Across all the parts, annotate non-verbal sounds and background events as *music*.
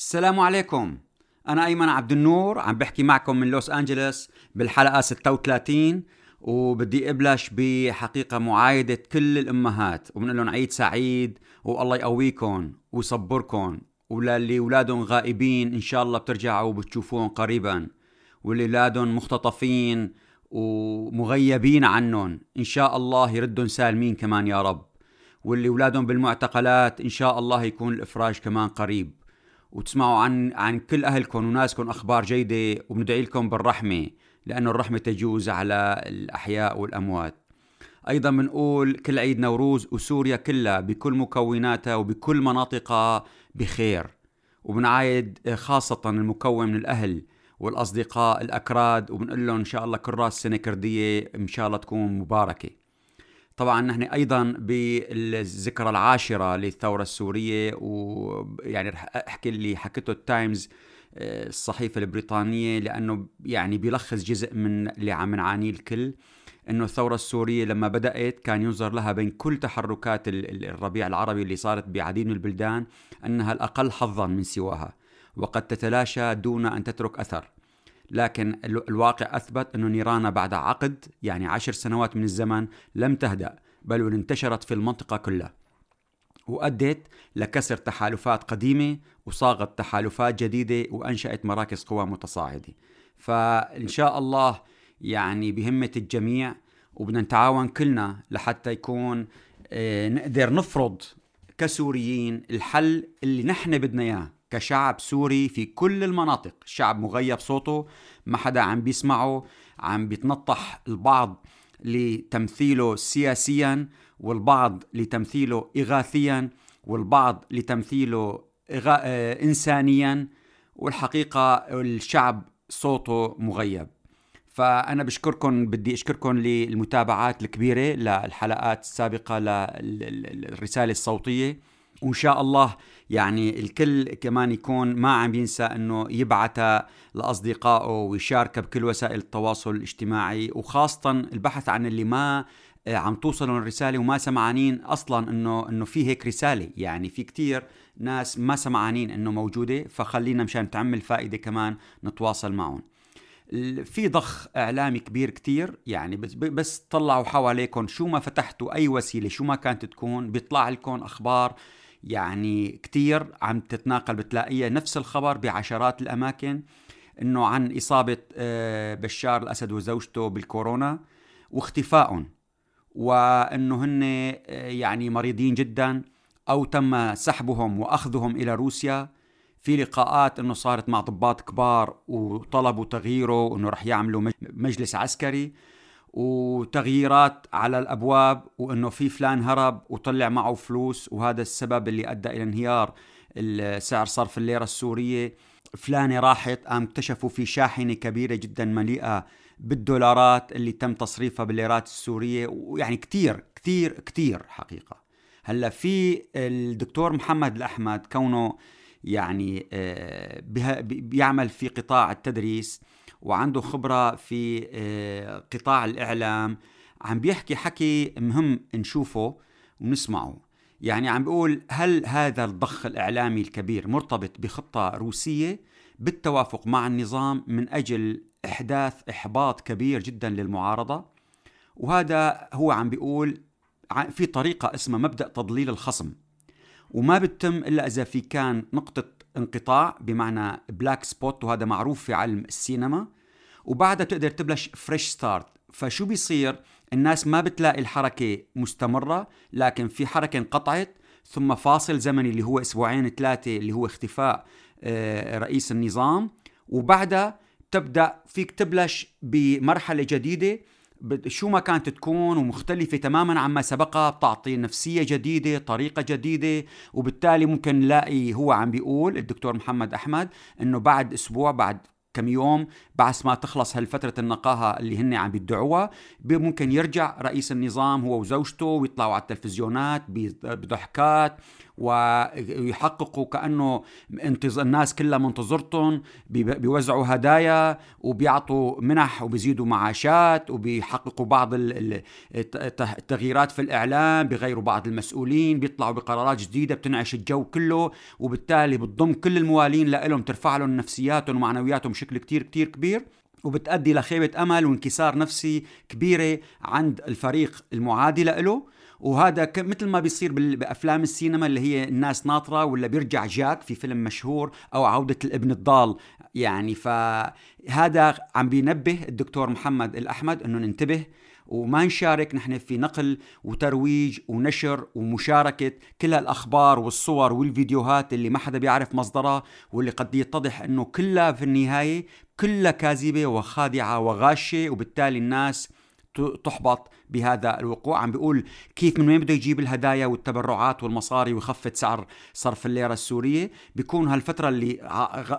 السلام عليكم. أنا أيمن عبد النور عم بحكي معكم من لوس أنجلوس بالحلقة 36 وبدي أبلش بحقيقة معايدة كل الأمهات وبنقول لهم عيد سعيد والله يقويكم ويصبركم وللي أولادهم غائبين إن شاء الله بترجعوا وبتشوفوهم قريبا واللي أولادهم مختطفين ومغيبين عنهم إن شاء الله يردهم سالمين كمان يا رب واللي أولادهم بالمعتقلات إن شاء الله يكون الإفراج كمان قريب. وتسمعوا عن عن كل أهلكم وناسكم أخبار جيدة وبندعي لكم بالرحمة لأنه الرحمة تجوز على الأحياء والأموات. أيضا بنقول كل عيد نوروز وسوريا كلها بكل مكوناتها وبكل مناطقها بخير. وبنعايد خاصة المكون من الأهل والأصدقاء الأكراد وبنقول لهم إن شاء الله كل راس سنة كردية إن شاء الله تكون مباركة. طبعا نحن أيضا بالذكرى العاشرة للثورة السورية ويعني رح أحكي اللي حكته التايمز آه، الصحيفة البريطانية لأنه يعني بيلخص جزء من اللي عم نعانيه الكل إنه الثورة السورية لما بدأت كان ينظر لها بين كل تحركات الربيع العربي اللي صارت بعديد من البلدان إنها الأقل حظا من سواها وقد تتلاشى دون أن تترك أثر. لكن الواقع أثبت أن نيران بعد عقد يعني عشر سنوات من الزمن لم تهدأ بل انتشرت في المنطقة كلها. وأدت لكسر تحالفات قديمة وصاغت تحالفات جديدة وأنشأت مراكز قوى متصاعدة. فإن شاء الله يعني بهمة الجميع وبدنا نتعاون كلنا لحتى يكون آه، نقدر نفرض كسوريين الحل اللي نحن بدنا إياه. كشعب سوري في كل المناطق الشعب مغيب صوته ما حدا عم بيسمعه عم بيتنطح البعض لتمثيله سياسيا والبعض لتمثيله إغاثيا والبعض لتمثيله. آه، إنسانيا والحقيقة الشعب صوته مغيب فأنا بشكركم بدي أشكركم للمتابعات الكبيرة للحلقات السابقة للرسالة الصوتية وإن شاء الله يعني الكل كمان يكون ما عم ينسى إنه يبعث لأصدقائه ويشارك بكل وسائل التواصل الاجتماعي وخاصه البحث عن اللي ما آه، عم توصلهم الرسالة وما سمعانين أصلا إنه إنه في هيك رسالة. يعني في كتير ناس ما سمعانين إنه موجودة فخلينا مشان تعمل فائدة كمان نتواصل معهم. في ضخ إعلامي كبير كتير يعني بس بس طلعوا حواليكم شو ما فتحتوا أي وسيلة شو ما كانت تكون بيطلع لكم أخبار يعني كتير عم تتناقل بتلاقيها نفس الخبر بعشرات الأماكن إنه عن إصابة آه، بشار الأسد وزوجته بالكورونا واختفائهم وإنه هن آه، يعني مريضين جدا أو تم سحبهم وأخذهم إلى روسيا. في لقاءات إنه صارت مع ضباط كبار وطلبوا تغييره وإنه رح يعملوا مجلس عسكري. وتغييرات على الأبواب وإنه في فلان هرب وطلع معه فلوس وهذا السبب اللي أدى إلى انهيار سعر صرف الليرة السورية. فلانة راحت قام اكتشفوا في شاحنة كبيرة جدا مليئة بالدولارات اللي تم تصريفها بالليرات السورية ويعني كثير كثير كثير حقيقة. هلأ في الدكتور محمد الأحمد كونه يعني آه، بيعمل في قطاع التدريس وعنده خبرة في آه، قطاع الإعلام. عم بيحكي حكي مهم نشوفه ونسمعه. يعني عم بيقول هل هذا الضخ الإعلامي الكبير مرتبط بخطة روسية؟ بالتوافق مع النظام من أجل إحداث إحباط كبير جدا للمعارضة. وهذا هو عم بيقول في طريقة اسمها مبدأ تضليل الخصم. وما بتتم إلا إذا في كان نقطة انقطاع بمعنى black spot وهذا معروف في علم السينما. وبعدها بتقدر تبلش fresh start فشو بيصير؟ الناس ما بتلاقي الحركة مستمرة لكن في حركة انقطعت. ثم فاصل زمني اللي هو أسبوعين ثلاثة اللي هو اختفاء آه، رئيس النظام. وبعدها تبدأ فيك تبلش بمرحلة جديدة. شو ما كانت تكون ومختلفة تماما عما سبقها بتعطي نفسية جديدة طريقة جديدة وبالتالي ممكن نلاقي هو عم بيقول الدكتور محمد أحمد أنه بعد أسبوع بعد كم يوم بعد ما تخلص هالفترة النقاهة اللي هن عم بيدعوها ممكن يرجع رئيس النظام هو وزوجته ويطلعوا على التلفزيونات بضحكات ويحققوا كأنه الناس كلها منتظرتهم بيوزعوا هدايا وبيعطوا منح وبيزيدوا معاشات وبيحققوا بعض التغييرات في الإعلام بيغيروا بعض المسؤولين بيطلعوا بقرارات جديدة بتنعش الجو كله وبالتالي بتضم كل الموالين لهم ترفع لهم نفسياتهم ومعنوياتهم بشكل كتير كتير كبير وبتأدي لخيبة أمل وانكسار نفسي كبيرة عند الفريق المعادي له وهذا مثل ما بيصير بأفلام السينما اللي هي الناس ناطرة ولا بيرجع جاك في فيلم مشهور أو عودة الابن الضال. يعني فهذا عم بينبه الدكتور محمد الأحمد إنه ننتبه وما نشارك نحن في نقل وترويج ونشر ومشاركة كل الأخبار والصور والفيديوهات اللي ما حدا بيعرف مصدرها واللي قد يتضح أنه كلها في النهاية كلها كاذبة وخادعة وغاشة وبالتالي الناس تحبط بهذا الوقوع. عم بيقول كيف من وين بده يجيب الهدايا والتبرعات والمصاري ويخفض سعر صرف الليرة السورية؟ بيكون هالفترة اللي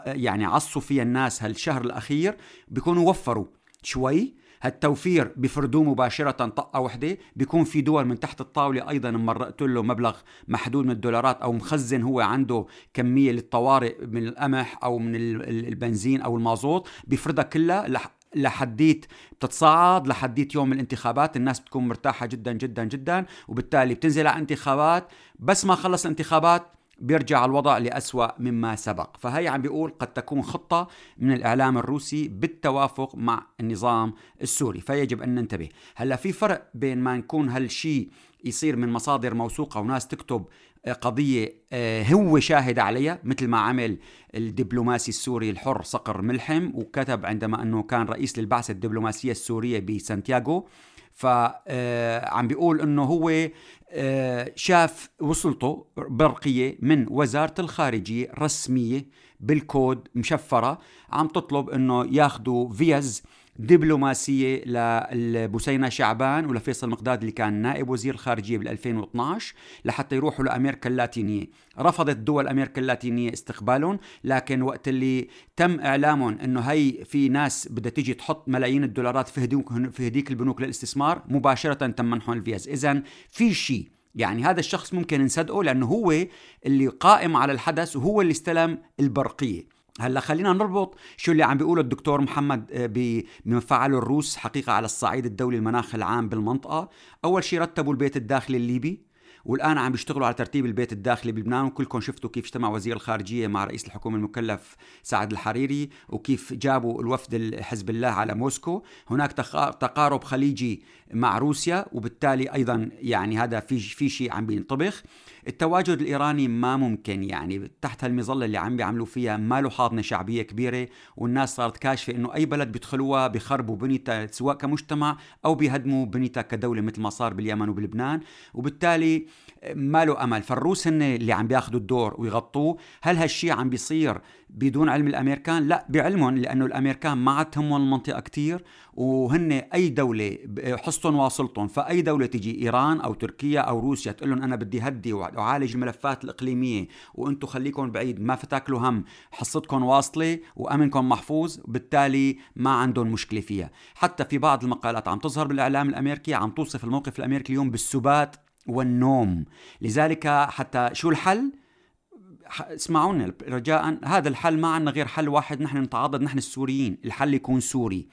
يعني عصوا فيها الناس هالشهر الأخير بيكونوا وفروا شوي. هالتوفير بفردوه مباشرة طقة وحدة. بيكون في دول من تحت الطاولة أيضا مرقت له مبلغ محدود من الدولارات أو مخزن هو عنده كمية للطوارئ من القمح أو من البنزين أو المازوت. بيفرضها كلها لحديت بتتصاعد لحديت يوم الانتخابات الناس بتكون مرتاحة جدا جدا جدا وبالتالي بتنزل على انتخابات. بس ما خلص الانتخابات بيرجع الوضع لأسوأ مما سبق. فهي عم بيقول قد تكون خطة من الإعلام الروسي بالتوافق مع النظام السوري. فيجب أن ننتبه. هلأ في فرق بين ما نكون هالشيء يصير من مصادر موثوقة وناس تكتب قضية آه، هو شاهد عليها مثل ما عمل الدبلوماسي السوري الحر صقر ملحم وكتب عندما أنه كان رئيس للبعثة الدبلوماسية السورية بسانتياغو. فعم آه، بيقول إنه هو آه، شاف وصلته برقية من وزارة الخارجية رسمية بالكود مشفرة. عم تطلب إنه ياخذوا فيز دبلوماسية لبثينة شعبان ولفيصل مقداد اللي كان نائب وزير الخارجية بال 2012 لحتى يروحوا لأمريكا اللاتينية. رفضت دول أمريكا اللاتينية استقبالهم لكن وقت اللي تم إعلامهم أنه هي في ناس بدها تيجي تحط ملايين الدولارات في هدوك في هديك البنوك للاستثمار مباشرة تم منحهم الفيز. إذا في شيء يعني هذا الشخص ممكن نصدقه لأنه هو اللي قائم على الحدث وهو اللي استلم البرقية. هلا خلينا نربط شو اللي عم بيقوله الدكتور محمد آه، بما فعله الروس حقيقة على الصعيد الدولي المناخ العام بالمنطقة. أول شيء رتبوا البيت الداخلي الليبي والآن عم بيشتغلوا على ترتيب البيت الداخلي بلبنان. وكلكم شفتوا كيف اجتمع وزير الخارجية مع رئيس الحكومة المكلف سعد الحريري وكيف جابوا الوفد حزب الله على موسكو. هناك تقارب خليجي مع روسيا وبالتالي أيضا يعني هذا في في شيء عم بينطبخ. التواجد الإيراني ما ممكن يعني تحت هالمظلة اللي عم بيعملوا فيها ما له حاضنة شعبية كبيرة والناس صارت كاشفة إنه أي بلد بيدخلوها بيخربوا بنيتها سواء كمجتمع أو بيهدموا بنيتها كدولة مثل ما صار باليمن وبلبنان. وبالتالي ما له أمل. فالروس هن اللي عم بياخذوا الدور ويغطوه. هل هالشيء عم بيصير بدون علم الأمريكان؟ لا بعلمهم لأنه الأمريكان ما عاد المنطقة كتير وهن أي دولة حصتهم واصلتهم فأي دولة تجي إيران أو تركيا أو روسيا تقول لهم أنا بدي هدي وأعالج الملفات الإقليمية وأنتم خليكم بعيد ما فتاكلوا هم. حصتكم واصلة وأمنكم محفوظ بالتالي ما عندهم مشكلة فيها. حتى في بعض المقالات عم تظهر بالإعلام الأمريكي عم توصف الموقف الأمريكي اليوم بالسبات والنوم. لذلك حتى شو الحل؟ اسمعونا رجاء هذا الحل ما عندنا غير حل واحد نحن نتعاضد نحن السوريين. الحل يكون سوري.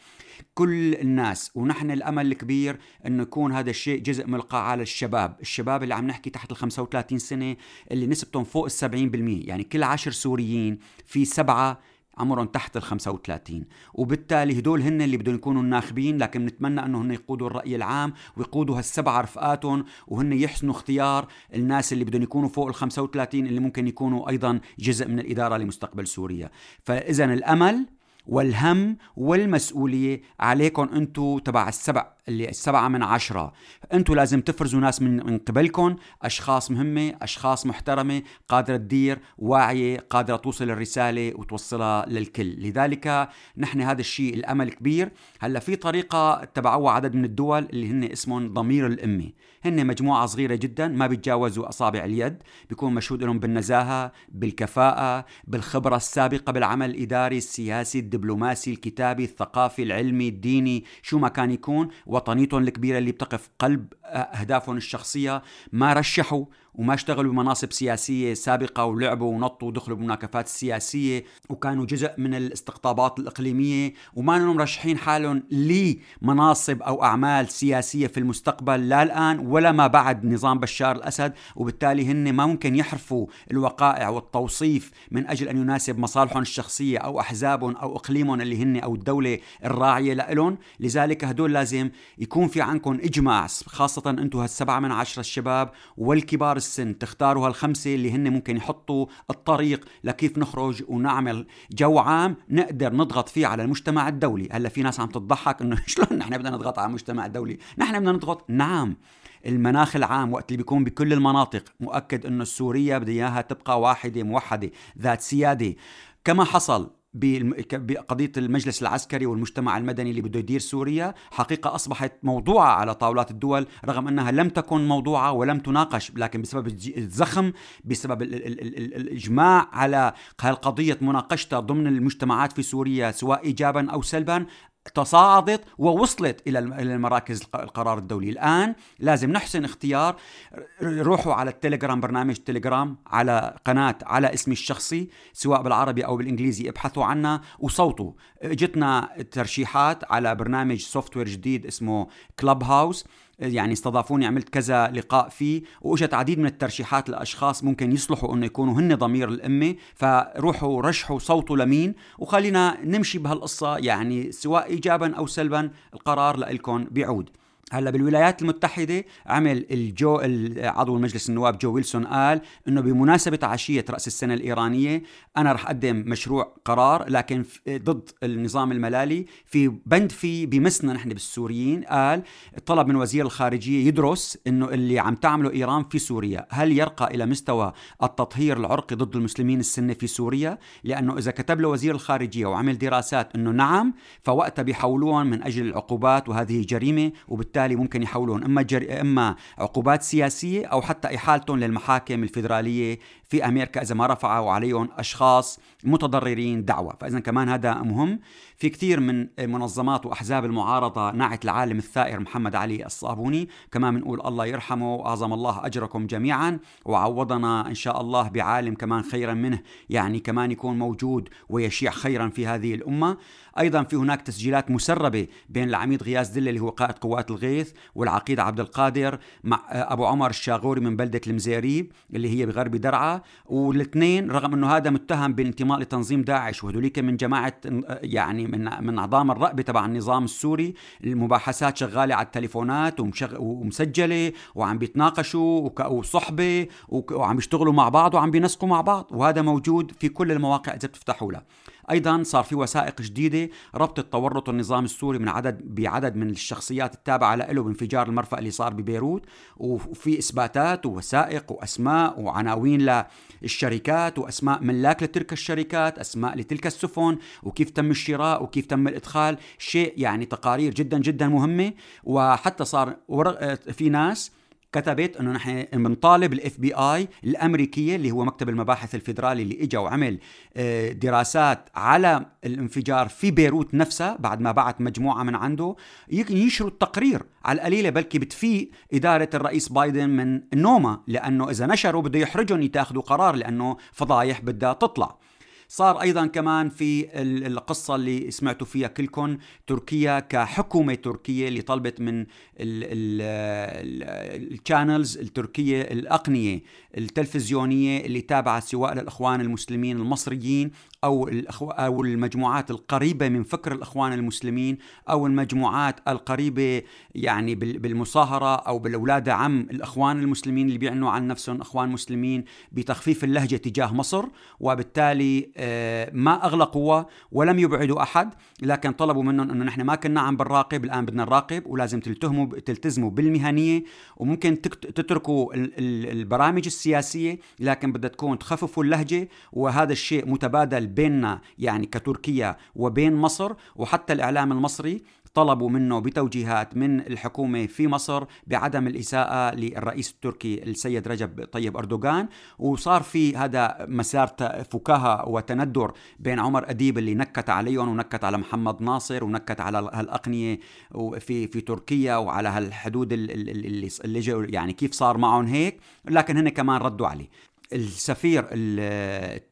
كل الناس ونحن الأمل الكبير إنه يكون هذا الشيء جزء من على الشباب. الشباب اللي عم نحكي تحت ال 35 سنة اللي نسبتهم فوق ال 70% يعني كل عشر سوريين في سبعة عمرهم تحت ال 35 وبالتالي هدول هن اللي بدهم يكونوا الناخبين لكن بنتمنى إنه هن يقودوا الرأي العام ويقودوا هالسبعه رفقاتهم وهن يحسنوا اختيار الناس اللي بدهم يكونوا فوق ال 35 اللي ممكن يكونوا أيضا جزء من الإدارة لمستقبل سوريا. فاذا الأمل والهم والمسؤولية عليكم انتو تبع السبع. اللي السبعة من عشرة. انتو لازم تفرزوا ناس من, من قبلكم أشخاص مهمة أشخاص محترمة قادرة تدير واعية قادرة توصل الرسالة وتوصلها للكل. لذلك نحن هذا الشيء الأمل كبير. هلأ في طريقة تبعوها عدد من الدول اللي هن اسمهم ضمير الأمة. هن مجموعة صغيرة جدا ما بيتجاوزوا أصابع اليد بيكون مشهود لهم بالنزاهة بالكفاءة بالخبرة السابقة بالعمل الإداري السياسي الدبلوماسي الكتابي الثقافي العلمي الديني شو ما كان يكون. وطنيتهم الكبيرة اللي بتقف قلب أهدافهم الشخصية ما رشحوا وما اشتغلوا بمناصب سياسية سابقة ولعبوا ونطوا ودخلوا بالمناكفات السياسية وكانوا جزء من الاستقطابات الإقليمية وما إنهم مرشحين حالهم لمناصب أو أعمال سياسية في المستقبل لا الآن ولا ما بعد نظام بشار الأسد وبالتالي هن ما ممكن يحرفوا الوقائع والتوصيف من أجل أن يناسب مصالحهم الشخصية أو أحزابهم أو إقليمهم اللي هن أو الدولة الراعية لهم لذلك هدول لازم يكون في عندكم إجماع خاصة أنتم هالسبعة من عشرة الشباب والكبار السن تختاروا هالخمسة اللي هن ممكن يحطوا الطريق لكيف نخرج ونعمل جو عام نقدر نضغط فيه على المجتمع الدولي. هلأ في ناس عم تضحك إنه *laughs* شلون نحن بدنا نضغط على المجتمع الدولي؟ نحن بدنا نضغط نعم. المناخ العام وقت اللي بيكون بكل المناطق مؤكد إنه سوريا بدها إياها تبقى واحدة موحدة ذات سيادة. كما حصل بقضية المجلس العسكري والمجتمع المدني اللي بده يدير سوريا. حقيقة أصبحت موضوعة على طاولات الدول رغم أنها لم تكن موضوعة ولم تناقش لكن بسبب الزخم بسبب الإجماع على هالقضية مناقشتها ضمن المجتمعات في سوريا سواء إيجابا أو سلبا. تصاعدت ووصلت إلى المراكز القرار الدولي. الآن لازم نحسن اختيار روحوا على التليجرام برنامج تليجرام على قناة على اسمي الشخصي سواء بالعربي أو بالإنجليزي ابحثوا عنا وصوتوا. جتنا ترشيحات على برنامج software جديد اسمه Clubhouse يعني استضافوني عملت كذا لقاء فيه وإجت عديد من الترشيحات لأشخاص ممكن يصلحوا إنه يكونوا هن ضمير الأمة فروحوا رشحوا صوتوا لمين وخلينا نمشي بهالقصة يعني سواء ايجابا أو سلبا القرار لكم بيعود. هلا بالولايات المتحدة عمل الجو عضو مجلس النواب جو ويلسون قال إنه بمناسبة عشية رأس السنة الإيرانية أنا رح أقدم مشروع قرار لكن ضد النظام الملالي في بند فيه بمسنا نحن بالسوريين. قال طلب من وزير الخارجية يدرس إنه اللي عم تعمله إيران في سوريا هل يرقى إلى مستوى التطهير العرقي ضد المسلمين السنة في سوريا؟ لأنه إذا كتب له وزير الخارجية وعمل دراسات إنه نعم فوقتها بيحولون من أجل العقوبات وهذه جريمة وبالتالي وبالتالي ممكن يحولون إما جر... إما عقوبات سياسية أو حتى إحالتهم للمحاكم الفيدرالية في أمريكا إذا ما رفعوا عليهم أشخاص متضررين دعوة، فاذا كمان هذا مهم، في كثير من منظمات وأحزاب المعارضة نعت العالم الثائر محمد علي الصابوني، كمان بنقول الله يرحمه وأعظم الله أجركم جميعا. وعوضنا إن شاء الله بعالم كمان خيرا منه، يعني كمان يكون موجود ويشيع خيرا في هذه الأمة، أيضا في هناك تسجيلات مسربة بين العميد غياث دلة اللي هو قائد قوات الغيث والعقيد عبد القادر مع أبو عمر الشاغوري من بلدة المزيريب اللي هي بغرب درعا. والاثنين رغم أنه هذا متهم بالانتماء لتنظيم داعش وهذوليك من جماعة يعني من من اعضام الرأبه تبع النظام السوري. المباحثات شغالة على التليفونات ومسجلة وعم بيتناقشوا وصحبة وعم يشتغلوا مع بعض وعم بينسقوا مع بعض. وهذا موجود في كل المواقع اذا بتفتحوا لها. أيضا صار في وثائق جديدة ربط التورط النظام السوري من عدد بعدد من الشخصيات التابعة له بانفجار المرفأ اللي صار ببيروت وفي إثباتات ووثائق وأسماء وعناوين للشركات وأسماء ملاك لتلك الشركات أسماء لتلك السفن وكيف تم الشراء وكيف تم الإدخال شيء يعني تقارير جدا جدا مهمة وحتى صار في ناس كتبت أنه نحن بنطالب ال FBI الأمريكية اللي هو مكتب المباحث الفيدرالي اللي اجى وعمل آه، دراسات على الانفجار في بيروت نفسها بعد ما بعت مجموعة من عنده ينشروا التقرير على القليلة بلكي بتفيق إدارة الرئيس بايدن من نومه لأنه إذا نشروا بده يحرجهم يتاخذوا قرار لأنه فضايح بدها تطلع. صار أيضا كمان في القصة اللي سمعتوا فيها كلكم تركيا كحكومة تركية اللي طلبت من ال channels التركية الأقنية التلفزيونية اللي تابعة سواء للإخوان المسلمين المصريين أو أو المجموعات القريبة من فكر الأخوان المسلمين أو المجموعات القريبة يعني بالمصاهرة أو بالأولاد عم الأخوان المسلمين اللي بيعنوا عن نفسهم أخوان مسلمين بتخفيف اللهجة تجاه مصر. وبالتالي آه، ما اغلقوا ولم يبعدوا أحد لكن طلبوا منهم إنه نحن ما كنا عم بنراقب الآن بدنا نراقب ولازم تلتهموا تلتزموا بالمهنية. وممكن تتركوا البرامج السياسية لكن بدها تكون تخففوا اللهجة. وهذا الشيء متبادل بيننا يعني كتركيا وبين مصر وحتى الإعلام المصري طلبوا منه بتوجيهات من الحكومة في مصر بعدم الإساءة للرئيس التركي السيد رجب طيب أردوغان. وصار في هذا مسار فكاهة وتندر بين عمر أديب اللي نكت عليهم ونكت على محمد ناصر ونكت على هالأقنية في في تركيا وعلى هالحدود اللي, اللي يعني كيف صار معهم هيك. لكن هن كمان ردوا عليه. السفير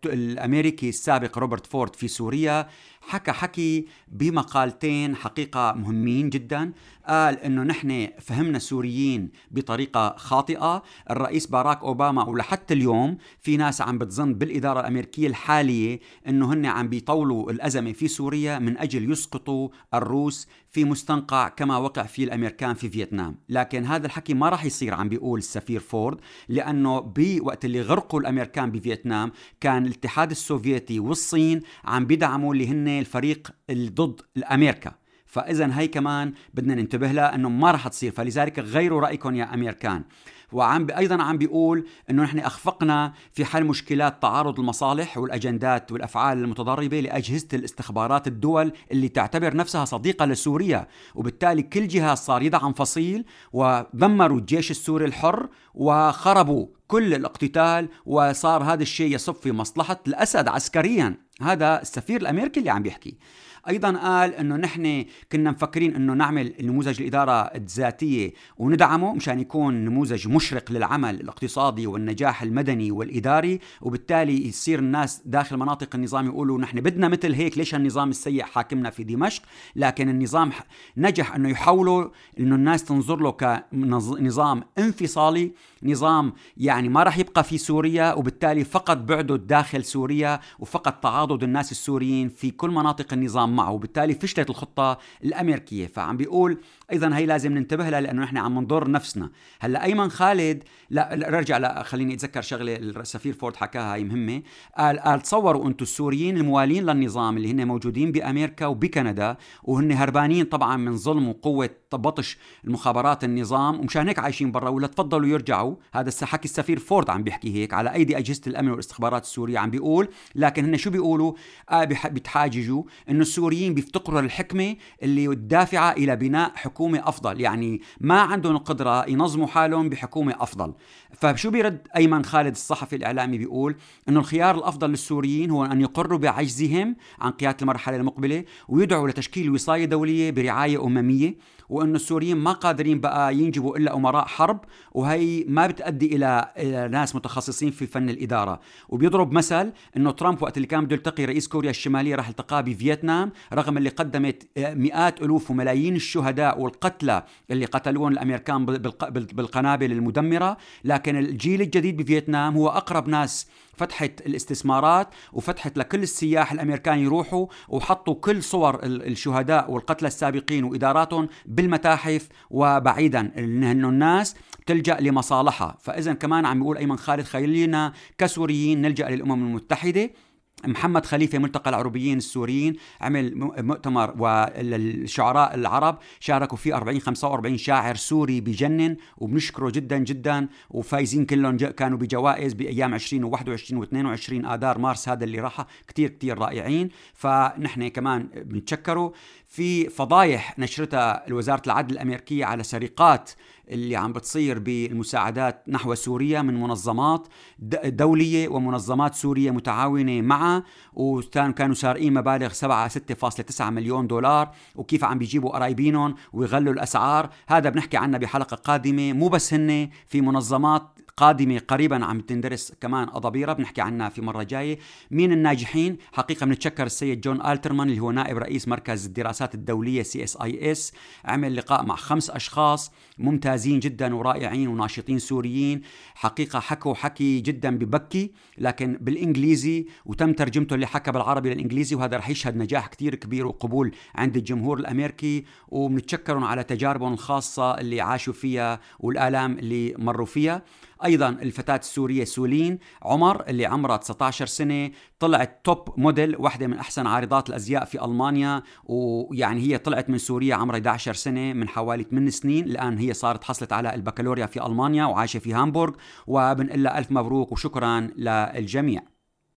الأمريكي السابق روبرت فورد في سوريا حكى حكي بمقالتين حقيقة مهمين جدا. قال إنه نحن فهمنا السوريين بطريقة خاطئة. الرئيس باراك أوباما ولحتى اليوم في ناس عم بتظن بالإدارة الأمريكية الحالية إنه هن عم بيطولوا الأزمة في سوريا من أجل يسقطوا الروس في مستنقع كما وقع فيه الأمريكان في فيتنام. لكن هذا الحكي ما راح يصير عم بيقول السفير فورد لأنه بوقت اللي غرقوا الأمريكان بفيتنام كان الاتحاد السوفيتي والصين عم بيدعموا اللي هن الفريق ضد الامريكا فإذا هي كمان بدنا ننتبه لها إنه ما رح تصير. فلذلك غيروا رأيكم يا امريكان وعم أيضا عم بيقول إنه نحن أخفقنا في حل مشكلات تعارض المصالح والأجندات والأفعال المتضاربه لأجهزة الاستخبارات الدول اللي تعتبر نفسها صديقة لسوريا. وبالتالي كل جهاز صار يدعم فصيل ودمروا الجيش السوري الحر وخربوا كل الاقتتال وصار هذا الشيء يصب في مصلحة الأسد عسكريا. هذا السفير الأمريكي اللي عم بيحكي. أيضا قال إنه نحن كنا مفكرين إنه نعمل نموذج الاداره الذاتيه وندعمه مشان يكون نموذج مشرق للعمل الاقتصادي والنجاح المدني والإداري وبالتالي يصير الناس داخل مناطق النظام يقولوا نحن بدنا مثل هيك ليش النظام السيء حاكمنا في دمشق؟ لكن النظام نجح إنه يحوله إنه الناس تنظر له كنظام انفصالي نظام يعني ما راح يبقى في سوريا وبالتالي فقط بعده داخل سوريا وفقط تعاضد الناس السوريين في كل مناطق النظام معه. وبالتالي فشلت الخطة الأمريكية. فعم بيقول أيضا هي لازم ننتبه لها لأنه نحن عم نضر نفسنا. هلأ أيمن خالد لا رجع لا خليني أتذكر شغلة السفير فورد حكاها هي مهمة. قال قال تصوروا أنتم السوريين الموالين للنظام اللي هن موجودين بأمريكا وبكندا وهن هربانين طبعا من ظلم وقوة بطش المخابرات النظام ومشان هيك عايشين برا ولا تفضلوا يرجعوا. هذا حكي السفير فورد عم بيحكي هيك على أيدي أجهزة الأمن والاستخبارات السورية عم بيقول لكن هن شو بيقولوا؟ آه بتحاججوا إنه السوريين بيفتقروا للحكمة اللي الدافعة إلى بناء حكومه أفضل يعني ما عندهم القدرة ينظموا حالهم بحكومة أفضل. فشو بيرد أيمن خالد الصحفي الإعلامي بيقول؟ إنه الخيار الأفضل للسوريين هو أن يقروا بعجزهم عن قيادة المرحلة المقبلة ويدعوا لتشكيل وصاية دولية برعاية أممية وإنه السوريين ما قادرين بقى ينجبوا إلا أمراء حرب وهي ما بتؤدي إلى ناس متخصصين في فن الإدارة. وبيضرب مثل إنه ترامب وقت اللي كان بده يلتقي رئيس كوريا الشمالية راح التقاه بفيتنام رغم اللي قدمت مئات ألوف وملايين الشهداء والقتلى اللي قتلوهم الأمريكان بالقنابل المدمرة لكن الجيل الجديد بفيتنام هو أقرب ناس فتحت الاستثمارات وفتحت لكل السياح الأمريكان يروحوا وحطوا كل صور الشهداء والقتلى السابقين وإداراتهم بالمتاحف وبعيدا انه الناس تلجأ لمصالحها. فاذا كمان عم بيقول أيمن خالد خلينا كسوريين نلجأ للأمم المتحدة. محمد خليفة ملتقى العربيين السوريين عمل مؤتمر والشعراء العرب شاركوا فيه 40 45 شاعر سوري بجنن وبنشكره جدا جدا. وفايزين كلهم كانوا بجوائز بأيام 20 و21 و22 آذار مارس هذا اللي راح كثير كثير رائعين. فنحن كمان بنتشكروا في فضايح نشرتها وزاره العدل الأمريكية على سرقات اللي عم بتصير بالمساعدات نحو سوريا من منظمات دولية ومنظمات سورية متعاونة معها وكانوا سارقين مبالغ 7 6.9 مليون دولار وكيف عم بيجيبوا قرايبينهم ويغلوا الأسعار. هذا بنحكي عنه بحلقة قادمة. مو بس هن في منظمات قادمة قريبا عم تندرس كمان أضابيرة بنحكي عنها في مرة جاية. مين الناجحين؟ حقيقة بنتشكر السيد جون ألترمان اللي هو نائب رئيس مركز الدراسات الدولية CSIS. عمل لقاء مع خمس أشخاص ممتازين جدا ورائعين وناشطين سوريين. حقيقة حكوا حكي جدا ببكي لكن بالإنجليزي وتم ترجمته اللي حكى بالعربي للإنجليزي وهذا رح يشهد نجاح كتير كبير وقبول عند الجمهور الأمريكي. وبنتشكرهم على تجاربهم الخاصة اللي عاشوا فيها والآلام اللي مروا فيها. أيضا الفتاة السورية سولين عمر اللي عمرها 19 سنة طلعت توب موديل واحدة من أحسن عارضات الأزياء في ألمانيا ويعني هي طلعت من سوريا عمرها 11 سنة من حوالي 8 سنين الآن هي صارت حصلت على البكالوريا في ألمانيا وعايشة في هامبورغ وبنقول لها ألف مبروك وشكرا للجميع.